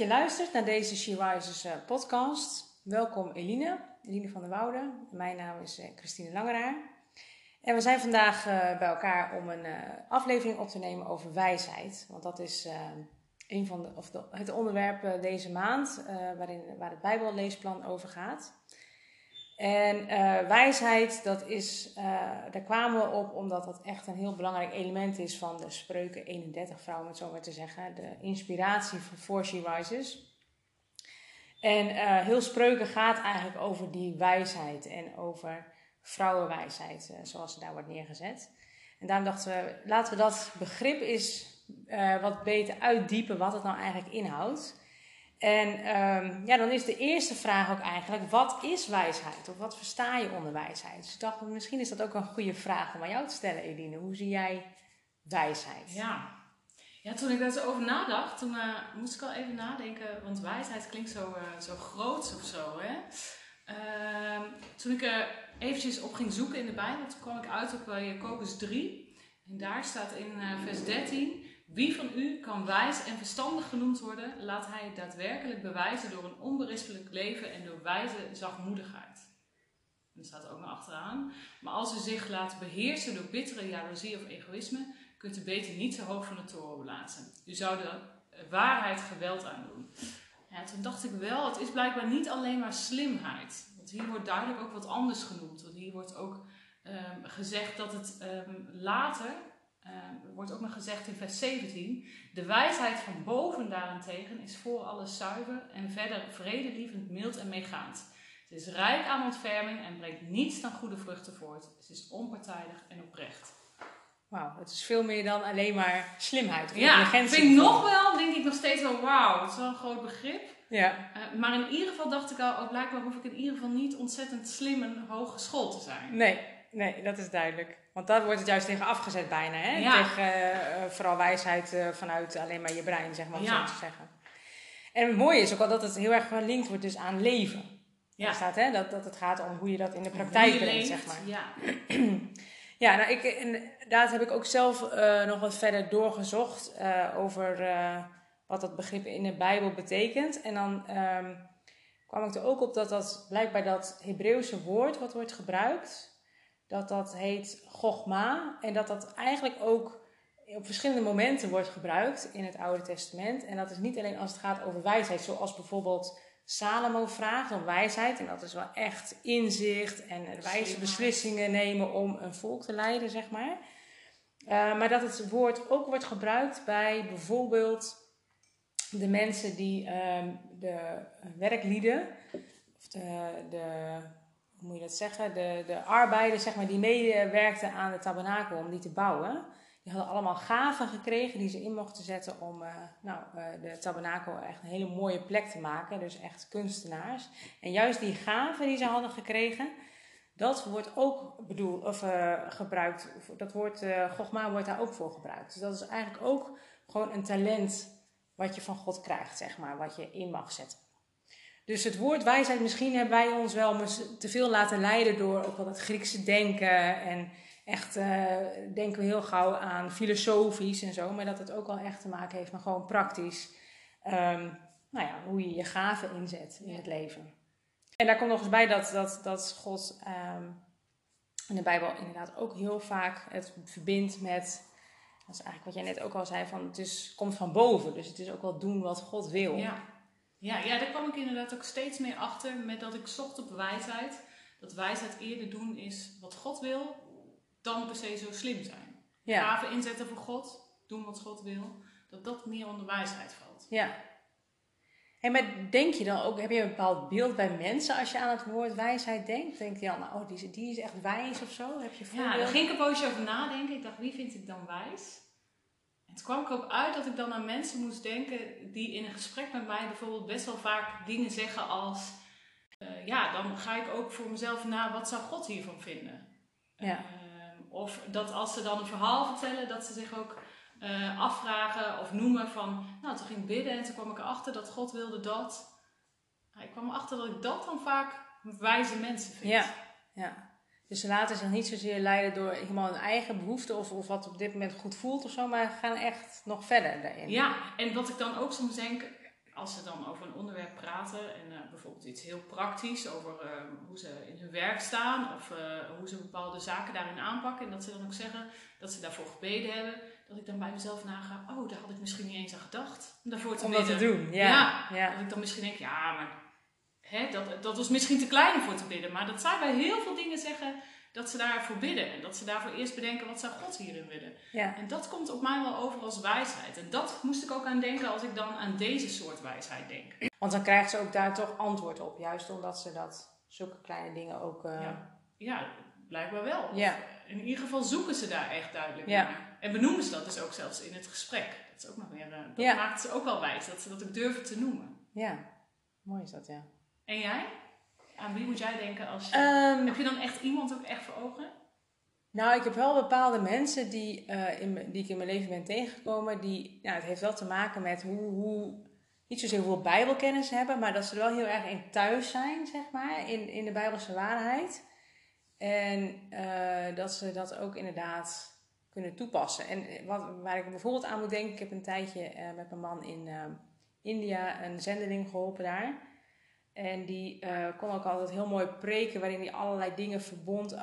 Je luistert naar deze She Rises eh, podcast. Welkom Eline, Eline van der Woude. Mijn naam is eh, Christine Langeraar. En we zijn vandaag eh, bij elkaar om een aflevering op te nemen over wijsheid. Want dat is een van de, of het onderwerp deze maand waarin, waar het Bijbelleesplan over gaat. En wijsheid, dat is, daar kwamen we op omdat dat echt een heel belangrijk element is van de Spreuken 31 vrouw, om het zo te zeggen. De inspiratie For She Rises. En heel Spreuken gaat eigenlijk over die wijsheid en over vrouwenwijsheid, zoals ze daar wordt neergezet. En daarom dachten we, laten we dat begrip eens wat beter uitdiepen, wat het nou eigenlijk inhoudt. En um, ja, dan is de eerste vraag ook eigenlijk: wat is wijsheid? Of wat versta je onder wijsheid? Dus ik dacht, misschien is dat ook een goede vraag om aan jou te stellen, Eline. Hoe zie jij wijsheid? Ja, ja toen ik daar zo over nadacht, toen uh, moest ik al even nadenken, want wijsheid klinkt zo, uh, zo groot of zo. Hè? Uh, toen ik er eventjes op ging zoeken in de Bijbel, kwam ik uit op uh, Jacobus 3. En daar staat in vers 13. Wie van u kan wijs en verstandig genoemd worden, laat hij het daadwerkelijk bewijzen door een onberispelijk leven en door wijze zachtmoedigheid. Er staat ook nog achteraan. Maar als u zich laat beheersen door bittere jaloezie of egoïsme, kunt u beter niet zo hoog van de toren blazen. U zou de waarheid geweld aandoen. Ja, toen dacht ik wel, het is blijkbaar niet alleen maar slimheid. Want hier wordt duidelijk ook wat anders genoemd. Want hier wordt ook um, gezegd dat het um, later uh, wordt ook nog gezegd in vers 17. De wijsheid van boven daarentegen is voor alles zuiver en verder vredelievend, mild en meegaand. Ze is rijk aan ontferming en brengt niets dan goede vruchten voort. Ze is onpartijdig en oprecht. Wauw, het is veel meer dan alleen maar slimheid. Ja, vind ik nog wel, denk ik nog steeds wel, wauw, het is wel een groot begrip. Ja. Uh, maar in ieder geval dacht ik al, oh, blijkbaar hoef ik in ieder geval niet ontzettend slim en hooggeschoold te zijn. Nee, nee, dat is duidelijk. Want daar wordt het juist tegen afgezet bijna. Hè? Ja. Tegen uh, vooral wijsheid uh, vanuit alleen maar je brein, zeg maar, om Ja. zo te zeggen. En het mooie is ook al dat het heel erg gelinkt wordt dus aan leven. Ja. Staat hè, dat, dat het gaat om hoe je dat in de praktijk brengt, zeg maar. Ja. Ja, nou, ik, inderdaad heb ik ook zelf uh, nog wat verder doorgezocht over wat dat begrip in de Bijbel betekent. En dan um, kwam ik er ook op dat dat blijkbaar dat Hebreeuwse woord wat wordt gebruikt, dat dat heet Gogma. En dat dat eigenlijk ook op verschillende momenten wordt gebruikt in het Oude Testament. En dat is niet alleen als het gaat over wijsheid, zoals bijvoorbeeld Salomo vraagt om wijsheid. En dat is wel echt inzicht en wijze beslissingen nemen om een volk te leiden, zeg maar. Uh, maar dat het woord ook wordt gebruikt bij bijvoorbeeld de mensen die um, de werklieden, of de, de, hoe moet je dat zeggen, de, de arbeiders, zeg maar, die meewerkten aan de tabernakel om die te bouwen. Die hadden allemaal gaven gekregen die ze in mochten zetten om uh, nou, uh, de tabernakel echt een hele mooie plek te maken. Dus echt kunstenaars. En juist die gaven die ze hadden gekregen, dat wordt ook bedoeld, of, uh, gebruikt. Dat woord Gogma wordt daar ook voor gebruikt. Dus dat is eigenlijk ook gewoon een talent wat je van God krijgt, zeg maar. Wat je in mag zetten. Dus het woord wijsheid, misschien hebben wij ons wel te veel laten leiden door ook wel dat Griekse denken en echt uh, denken we heel gauw aan filosofisch en zo, maar dat het ook wel echt te maken heeft met gewoon praktisch. Um, nou ja, hoe je je gaven inzet in het leven. En daar komt nog eens bij dat, dat, dat God um, in de Bijbel inderdaad ook heel vaak het verbindt met. Dat is eigenlijk wat jij net ook al zei: van het is, komt van boven. Dus het is ook wel doen wat God wil. Ja. Ja, ja, daar kwam ik inderdaad ook steeds meer achter met dat ik zocht op wijsheid. Dat wijsheid eerder doen is wat God wil, dan per se zo slim zijn. Ja. Gaven inzetten voor God, doen wat God wil, dat dat meer onder wijsheid valt. Ja. En maar denk je dan ook, heb je een bepaald beeld bij mensen als je aan het woord wijsheid denkt? Denk je dan, nou, oh, die, die is echt wijs of zo? Heb je Ja, daar ging ik een poosje over nadenken. Ik dacht, wie vind ik dan wijs? Toen kwam ik erop uit dat ik dan aan mensen moest denken die in een gesprek met mij bijvoorbeeld best wel vaak dingen zeggen als... Uh, ja, dan ga ik ook voor mezelf na, wat zou God hiervan vinden? Ja. Uh, of dat als ze dan een verhaal vertellen, dat ze zich ook uh, afvragen of noemen van... Nou, toen ging ik bidden en toen kwam ik erachter dat God wilde dat. Ik kwam erachter dat ik dat dan vaak wijze mensen vind. Ja, ja. Dus ze laten zich niet zozeer leiden door helemaal hun eigen behoeften of, of wat op dit moment goed voelt of zo, maar gaan echt nog verder daarin. Ja, en wat ik dan ook soms denk, als ze dan over een onderwerp praten en eh, bijvoorbeeld iets heel praktisch over eh, hoe ze in hun werk staan of eh, hoe ze bepaalde zaken daarin aanpakken en dat ze dan ook zeggen dat ze daarvoor gebeden hebben, dat ik dan bij mezelf naga, oh daar had ik misschien niet eens aan gedacht om daarvoor te Om dat te bidden. doen, ja. ja. Dat ik dan misschien denk, ja, maar hè, dat, dat was misschien te klein om voor te bidden. Maar dat zij bij heel veel dingen zeggen dat ze daarvoor bidden. En dat ze daarvoor eerst bedenken wat zou God hierin willen. ja. En dat komt op mij wel over als wijsheid. En dat moest ik ook aan denken als ik dan aan deze soort wijsheid denk. Want dan krijgt ze ook daar toch antwoord op. Juist omdat ze dat, zulke kleine dingen ook... eh, Ja. Ja, blijkbaar wel. Ja. In ieder geval zoeken ze daar echt duidelijk Ja. naar. En benoemen ze dat dus ook zelfs in het gesprek. Dat is ook nog weer... eh, dat maakt ze ook wel wijs, dat ze dat ook durven te noemen. ja. Mooi is dat, ja. En jij? Aan wie moet jij denken als je... Ehm, Heb je dan echt iemand ook echt voor ogen? Nou, ik heb wel bepaalde mensen die, eh, in, die ik in mijn leven ben tegengekomen. Die, nou, het heeft wel te maken met hoe, hoe, niet zozeer hoeveel bijbelkennis hebben, maar dat ze er wel heel erg in thuis zijn, zeg maar, in, in de bijbelse waarheid. En eh, dat ze dat ook inderdaad kunnen toepassen. En wat, waar ik bijvoorbeeld aan moet denken, ik heb een tijdje eh, met mijn man in eh, India een zendeling geholpen daar. En die eh, kon ook altijd heel mooi preken, waarin hij allerlei dingen verbond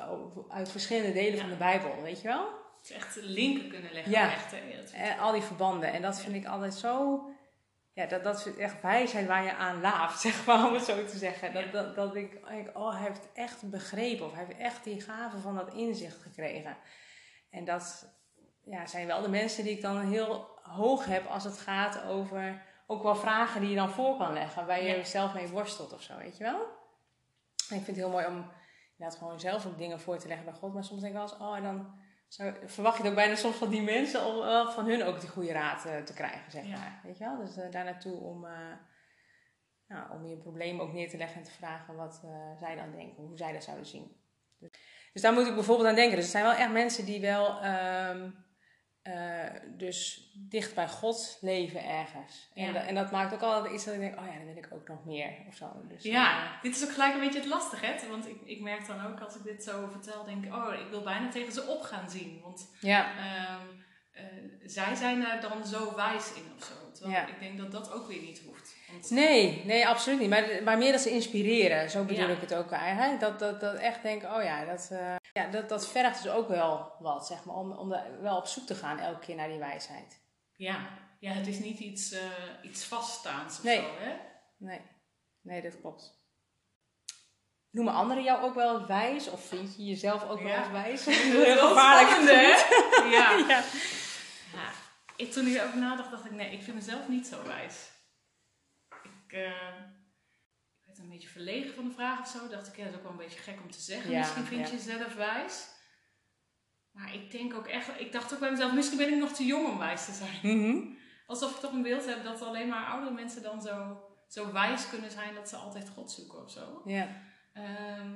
uit verschillende delen Ja. van de Bijbel, weet je wel? Het is echt linken kunnen leggen. Ja. Echt, En al die verbanden. En dat vind ik altijd zo. Ja, dat, dat ik echt wijsheid waar je aan laaft, zeg maar, om het zo te zeggen. Dat, dat, dat ik denk, oh, hij heeft echt begrepen. Of hij heeft echt die gave van dat inzicht gekregen. En dat ja, zijn wel de mensen die ik dan heel hoog heb als het gaat over ook wel vragen die je dan voor kan leggen. Waar je Ja. zelf mee worstelt of zo, weet je wel? En ik vind het heel mooi om inderdaad gewoon zelf ook dingen voor te leggen bij God. Maar soms denk ik wel eens, oh, en dan zou, verwacht je het ook bijna soms van die mensen om wel van hun ook die goede raad eh, te krijgen, zeg Ja. maar. Weet je wel? Dus eh, daar naartoe om, eh, nou, om je probleem ook neer te leggen en te vragen wat eh, zij dan denken, hoe zij dat zouden zien. Dus, dus daar moet ik bijvoorbeeld aan denken. Dus het zijn wel echt mensen die wel ehm, eh, dus dicht bij God leven ergens. En, Ja. da- en dat maakt ook altijd iets dat ik denk, oh ja, dan wil ik ook nog meer of zo. Dus, Ja, eh, dit is ook gelijk een beetje het lastige, hè? Want ik, ik merk dan ook als ik dit zo vertel, denk ik, oh, ik wil bijna tegen ze op gaan zien. Want ja. ehm, eh, zij zijn daar dan zo wijs in of zo. Terwijl Ja. ik denk dat dat ook weer niet hoeft. Nee, nee, absoluut niet. Maar, maar meer dat ze inspireren. Zo bedoel Ja. ik het ook eigenlijk. Dat, dat, dat echt denk, oh ja, dat, eh, ja dat, dat vergt dus ook wel wat, zeg maar. Om, om wel op zoek te gaan elke keer naar die wijsheid. ja. ja, het is niet iets, eh, iets vaststaans of Nee. zo, hè? Nee, nee, dat klopt. Noemen anderen jou ook wel wijs? Of vind je jezelf ook wel eens wijs? Dat is Heel gevaarlijk. hè? Ja. ja. Ja, ik, toen ik erover nadacht, dacht ik, nee, ik vind mezelf niet zo wijs. Ik, eh, ik werd een beetje verlegen van de vraag of zo. Dacht ik, ja, dat is ook wel een beetje gek om te zeggen. Ja, misschien vind ja. je jezelf wijs. Maar ik denk ook echt, ik dacht ook bij mezelf, misschien ben ik nog te jong om wijs te zijn. Mhm. Alsof ik toch een beeld heb dat alleen maar oudere mensen dan zo, zo wijs kunnen zijn dat ze altijd God zoeken of zo. Ja. Ehm,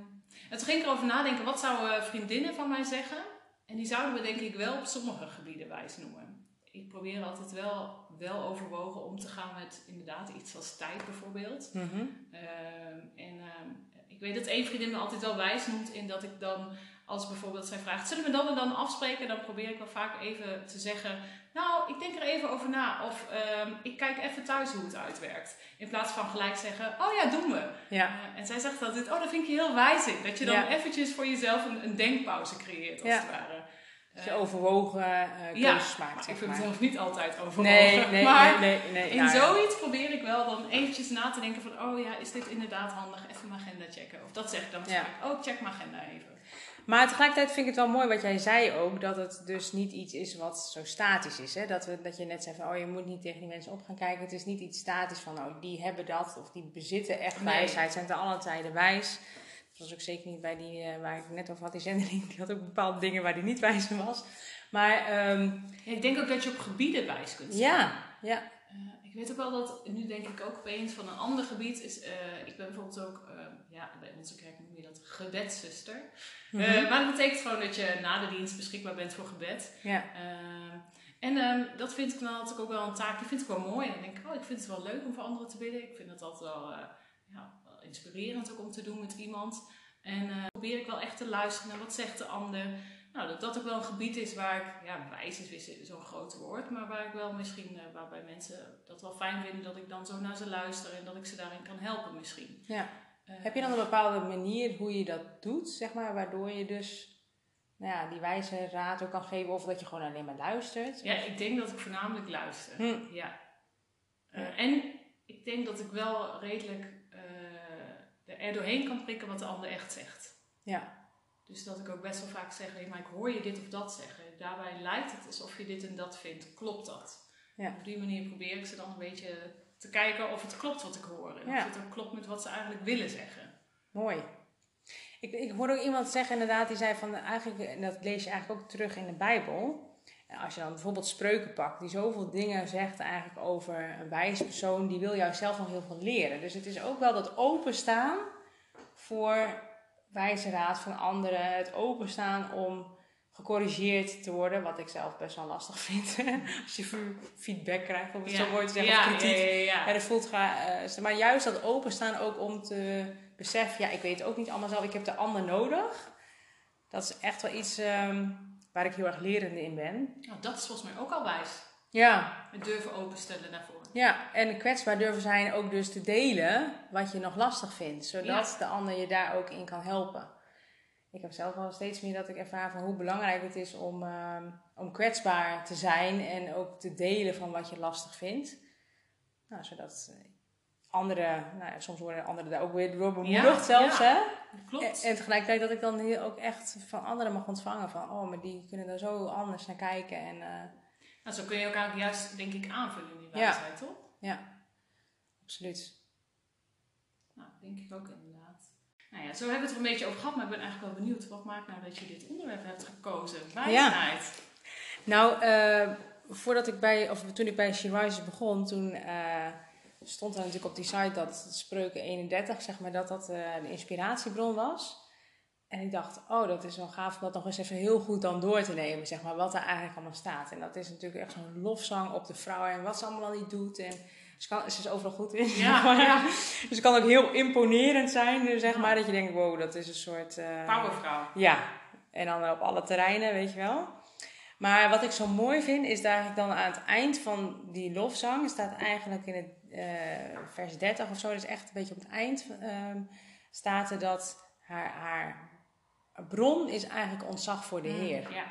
en toen ging ik erover nadenken, wat zouden vriendinnen van mij zeggen? En die zouden we denk ik wel op sommige gebieden wijs noemen. Ik probeer altijd wel, wel overwogen om te gaan met inderdaad iets als tijd bijvoorbeeld. Mhm. Ehm, en ehm, ik weet dat één vriendin me altijd wel wijs noemt in dat ik dan, als bijvoorbeeld zij vraagt, zullen we dan en dan afspreken? Dan probeer ik wel vaak even te zeggen, nou, ik denk er even over na. Of ehm, ik kijk even thuis hoe het uitwerkt. In plaats van gelijk zeggen, oh ja, doen we. Ja. Eh, en zij zegt altijd, oh, dat vind ik je heel wijs in. Dat je dan Ja. eventjes voor jezelf een, een denkpauze creëert, als Ja. het ware. Je overwogen ja, keuzes maakt, maar zeg ik vind maar. mezelf niet altijd overwogen. Nee, nee, maar nee, nee, nee. in ja, ja. zoiets probeer ik wel dan eventjes na te denken van, oh ja, is dit inderdaad handig? Even mijn agenda checken. Of dat zeg ik dan Ja. vaak. Oh, check mijn agenda even. Maar tegelijkertijd vind ik het wel mooi wat jij zei ook, dat het dus niet iets is wat zo statisch is. Hè? Dat, we, dat je net zei van, oh je moet niet tegen die mensen op gaan kijken. Het is niet iets statisch van, oh die hebben dat of die bezitten echt wijsheid, zijn te alle tijden wijs. Dat was ook zeker niet bij die eh, waar ik net over had, die zendeling. Die had ook bepaalde dingen waar die niet wijs in was. Maar ehm, Ja, ik denk ook dat je op gebieden wijs kunt zijn. ja, ja. Eh, ik weet ook wel dat, nu denk ik ook opeens van een ander gebied, is, eh, ik ben bijvoorbeeld ook, ja, bij onze kerk noem je dat gebedszuster. Mhm. maar dat betekent gewoon dat je na de dienst beschikbaar bent voor gebed. ja. Ehm, en ehm, dat vind ik dan altijd ook wel een taak, die vind ik wel mooi. En dan denk ik, oh, ik vind het wel leuk om voor anderen te bidden. Ik vind het altijd wel, ja, wel inspirerend ook om te doen met iemand. En eh, probeer ik wel echt te luisteren naar wat zegt de ander. nou, dat dat ook wel een gebied is waar ik, ja, wijs is zo'n groot woord, maar waar ik wel misschien, uh, waarbij mensen dat wel fijn vinden dat ik dan zo naar ze luister en dat ik ze daarin kan helpen misschien. Ja. Uh, Heb je dan een bepaalde manier hoe je dat doet, zeg maar, waardoor je dus nou ja, die wijze raad ook kan geven of dat je gewoon alleen maar luistert? Ja, ik denk dat ik voornamelijk luister. Hm. Ja. Uh, en ik denk dat ik wel redelijk er doorheen kan prikken wat de ander echt zegt. Ja. Dus dat ik ook best wel vaak zeg, hey, maar ik hoor je dit of dat zeggen. Daarbij lijkt het alsof je dit en dat vindt. Klopt dat? Ja. Op die manier probeer ik ze dan een beetje te kijken of het klopt wat ik hoor. En of het ook klopt met wat ze eigenlijk willen zeggen. Mooi. Ik, ik hoorde ook iemand zeggen inderdaad, die zei van eigenlijk, en dat lees je eigenlijk ook terug in de Bijbel. Als je dan bijvoorbeeld spreuken pakt, die zoveel dingen zegt eigenlijk over een wijs persoon, die wil jou zelf nog heel veel leren. Dus het is ook wel dat openstaan voor wijze raad van anderen, het openstaan om gecorrigeerd te worden, wat ik zelf best wel lastig vind. Als je feedback krijgt, om het zo mooi te zeggen, ja, of kritiek. Ja, ja, dat voelt uh, maar juist dat openstaan ook om te beseffen, ja, ik weet het ook niet allemaal zelf, ik heb de ander nodig. Dat is echt wel iets um, waar ik heel erg lerende in ben. Nou, dat is volgens mij ook al wijs. Ja. Het durven openstellen daarvoor. Ja, en kwetsbaar durven zijn ook dus te delen wat je nog lastig vindt. Zodat de ander je daar ook in kan helpen. Ik heb zelf wel steeds meer dat ik ervaar van hoe belangrijk het is om, uh, om kwetsbaar te zijn. En ook te delen van wat je lastig vindt. Nou, zodat anderen, nou ja, soms worden anderen daar ook weer door bemoedigd zelfs. Ja, hè? Klopt. En, en, tegelijkertijd dat ik dan ook echt van anderen mag ontvangen. Van, oh, maar die kunnen daar zo anders naar kijken. En... Uh, nou, zo kun je elkaar juist, denk ik, aanvullen in die wijsheid, ja. toch? Ja, absoluut. Nou, denk ik ook inderdaad. Nou ja, zo hebben we het er een beetje over gehad, maar ik ben eigenlijk wel benieuwd. Wat maakt nou dat je dit onderwerp hebt gekozen? Wijsheid. Nou, uh, voordat ik bij, of toen ik bij She Rises begon, toen uh, stond er natuurlijk op die site dat Spreuken 31, zeg maar, dat dat uh, een inspiratiebron was. En ik dacht, oh, dat is wel gaaf om dat nog eens even heel goed dan door te nemen, zeg maar, wat er eigenlijk allemaal staat. En dat is natuurlijk echt zo'n lofzang op de vrouw en wat ze allemaal al niet doet. En ze, kan, ze is overal goed in. Ja, ja. Dus het kan ook heel imponerend zijn, zeg maar, dat je denkt, wow, dat is een soort... Uh, Powervrouw. Ja, en dan op alle terreinen, weet je wel. Maar wat ik zo mooi vind, is dat ik dan aan het eind van die lofzang, staat eigenlijk in het uh, vers 30 of zo, dus echt een beetje op het eind, uh, staat er dat haar, haar bron is eigenlijk ontzag voor de mm, Heer. Ja.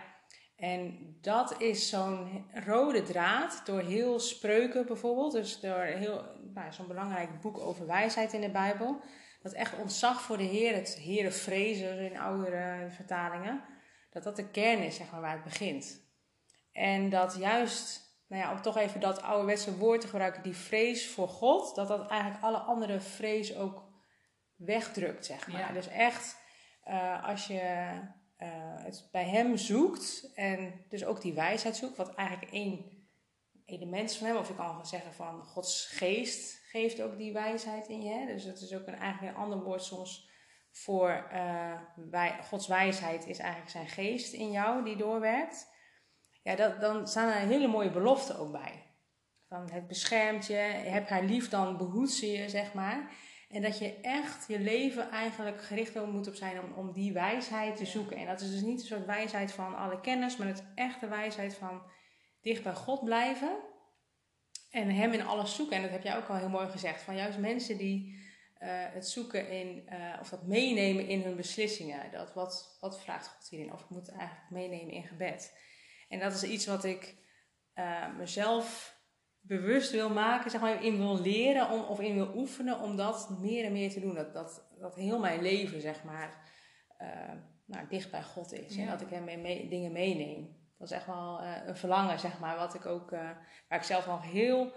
En dat is zo'n rode draad door heel spreuken bijvoorbeeld. Dus door heel, nou, zo'n belangrijk boek over wijsheid in de Bijbel. Dat echt ontzag voor de Heer, het Heren vrezen in oudere vertalingen. Dat dat de kern is, zeg maar, waar het begint. En dat juist, nou ja, om toch even dat ouderwetse woord te gebruiken, die vrees voor God, dat dat eigenlijk alle andere vrees ook wegdrukt, zeg maar. Dus echt uh, als je uh, het bij hem zoekt en dus ook die wijsheid zoekt, wat eigenlijk één element van hem, of ik kan zeggen van Gods geest geeft ook die wijsheid in je. Dus het is ook een, eigenlijk een ander woord soms voor wij, Gods wijsheid is eigenlijk zijn geest in jou die doorwerkt. Ja, dat, dan staan er hele mooie beloften ook bij. Van het beschermt je, heb haar lief, dan behoedt ze je, zeg maar. En dat je echt je leven eigenlijk gericht moet op zijn om, om die wijsheid te zoeken. En dat is dus niet een soort wijsheid van alle kennis, maar het echte wijsheid van dicht bij God blijven. En hem in alles zoeken. En dat heb jij ook al heel mooi gezegd. Van juist mensen die uh, het zoeken in, uh, of dat meenemen in hun beslissingen. Dat wat, wat vraagt God hierin? Of ik moet het eigenlijk meenemen in gebed. En dat is iets wat ik uh, mezelf bewust wil maken, zeg maar, in wil leren om, of in wil oefenen om dat meer en meer te doen. Dat, dat, dat heel mijn leven, zeg maar, nou, dicht bij God is. En dat ik hem mee, dingen meeneem. Dat is echt wel een verlangen, zeg maar, wat ik ook, waar ik zelf nog heel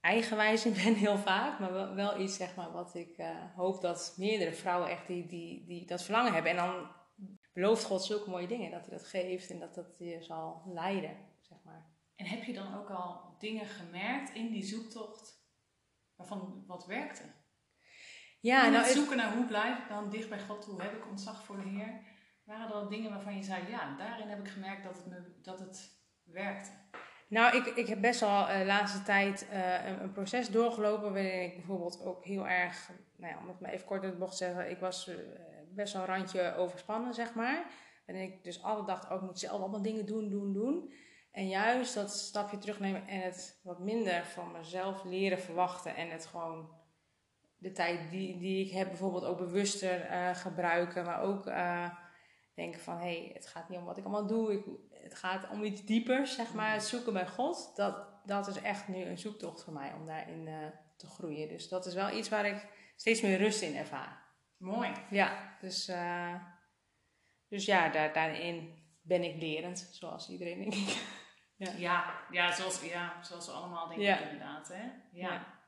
eigenwijs in ben, heel vaak. Maar wel, iets, zeg maar, wat ik hoop dat meerdere vrouwen echt die, die, die dat verlangen hebben. En dan belooft God zulke mooie dingen, dat hij dat geeft en dat dat je zal leiden, zeg maar. En heb je dan ook al dingen gemerkt in die zoektocht waarvan wat werkte? Ja, nou, het zoeken naar hoe blijf ik dan dicht bij God, hoe heb ik ontzag voor de Heer, waren er al dingen waarvan je zei, ja, daarin heb ik gemerkt dat het, me, dat het werkte? Nou, ik, ik heb best wel de uh, laatste tijd uh, een, proces doorgelopen waarin ik bijvoorbeeld ook heel erg, nou ja, om het maar even kort in het bocht te zeggen, ik was uh, best wel een randje overspannen, zeg maar ben ik dus alle dag ook moet zelf allemaal dingen doen, doen, doen. En juist dat stapje terugnemen en het wat minder van mezelf leren verwachten. En het gewoon de tijd die, die ik heb bijvoorbeeld ook bewuster gebruiken. Maar ook denken van, hé, hey, het gaat niet om wat ik allemaal doe. Ik, het gaat om iets dieper, zeg maar. Het zoeken bij God. Dat, dat is echt nu een zoektocht voor mij om daarin uh, te groeien. Dus dat is wel iets waar ik steeds meer rust in ervaar. Mooi. Ja, dus, dus ja, daar, daarin ben ik lerend, zoals iedereen denk ik. Ja, ja, ja, zoals, ja zoals we allemaal denken ja. inderdaad. Hè? Ja. ja.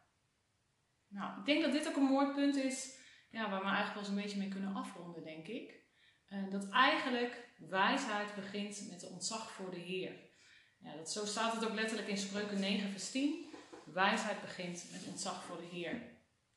Nou, ik denk dat dit ook een mooi punt is ja, waar we eigenlijk wel eens een beetje mee kunnen afronden, denk ik. Uh, dat eigenlijk wijsheid begint met ontzag voor de Heer. Ja, dat, zo staat het ook letterlijk in Spreuken 9 vers 10. Wijsheid begint met ontzag voor de Heer.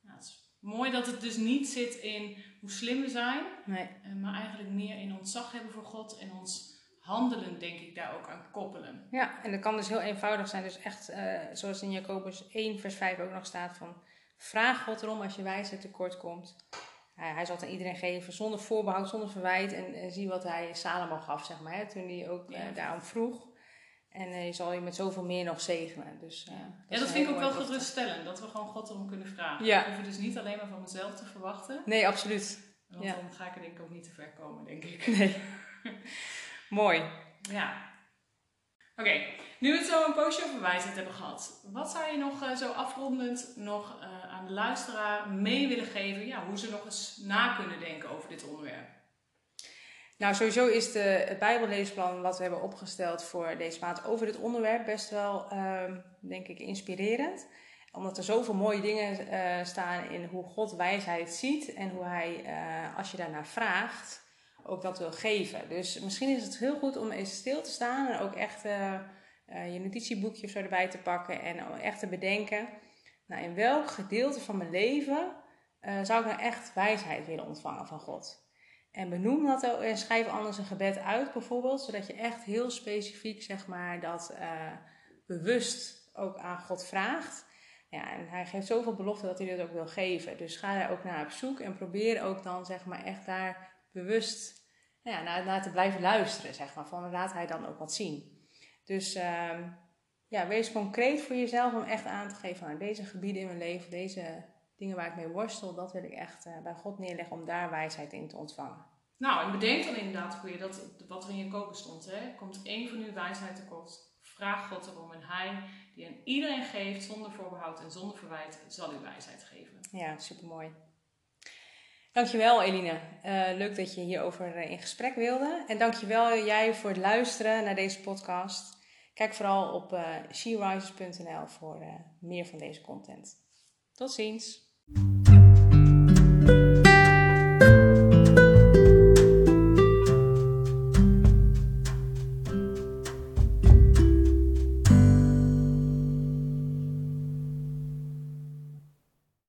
Nou, het is mooi dat het dus niet zit in hoe slim we zijn, nee. uh, maar eigenlijk meer in ontzag hebben voor God en ons handelen, denk ik, daar ook aan koppelen. Ja, en dat kan dus heel eenvoudig zijn. Dus echt, uh, zoals in Jacobus 1, vers 5 ook nog staat van... Vraag God erom als je wijsheid tekort komt. Uh, hij zal het aan iedereen geven, zonder voorbehoud, zonder verwijt. En, en zie wat hij Salomo gaf, zeg maar, hè, toen hij ook uh, daarom vroeg. En je zal je met zoveel meer nog zegenen. Dus, ja, dat, ja, dat vind ik ook wel geruststellend. Dat we gewoon God erom kunnen vragen. Ja. Ik hoef dus niet alleen maar van mezelf te verwachten. Nee, absoluut. Want ja. dan ga ik er denk ik ook niet te ver komen, denk ik. Nee. Mooi. Ja. Oké, nu we het zo een poosje over wijsheid hebben gehad. Wat zou je nog uh, zo afrondend nog uh, de luisteraar mee willen geven? Ja, hoe ze nog eens na kunnen denken over dit onderwerp? Nou, sowieso is de, het Bijbelleesplan wat we hebben opgesteld voor deze maand over dit onderwerp best wel, uh, denk ik, inspirerend. Omdat er zoveel mooie dingen uh, staan in hoe God wijsheid ziet en hoe hij, als je daarnaar vraagt, ook dat wil geven. Dus misschien is het heel goed om eens stil te staan en ook echt uh, je notitieboekje zo erbij te pakken en echt te bedenken, nou in welk gedeelte van mijn leven uh, zou ik nou echt wijsheid willen ontvangen van God? En benoem dat ook en schrijf anders een gebed uit bijvoorbeeld, zodat je echt heel specifiek zeg maar dat bewust ook aan God vraagt. Ja, en hij geeft zoveel belofte dat hij dat ook wil geven. Dus ga daar ook naar op zoek en probeer ook dan zeg maar echt daar bewust nou ja, naar, naar te blijven luisteren, zeg maar. Van laat hij dan ook wat zien. Dus uh, ja, wees concreet voor jezelf om echt aan te geven aan deze gebieden in mijn leven, deze dingen waar ik mee worstel, dat wil ik echt uh, bij God neerleggen om daar wijsheid in te ontvangen. Nou, en bedenk dan inderdaad voor je dat wat er in je koken stond. Hè? Komt één van uw wijsheid tekort, vraag God erom en hij die aan iedereen geeft zonder voorbehoud en zonder verwijt, zal u wijsheid geven. Ja, supermooi. Dankjewel Eline. Uh, leuk dat je hierover uh, in gesprek wilde. En dankjewel jij voor het luisteren naar deze podcast. Kijk vooral op uh, voor meer van deze content. Tot ziens.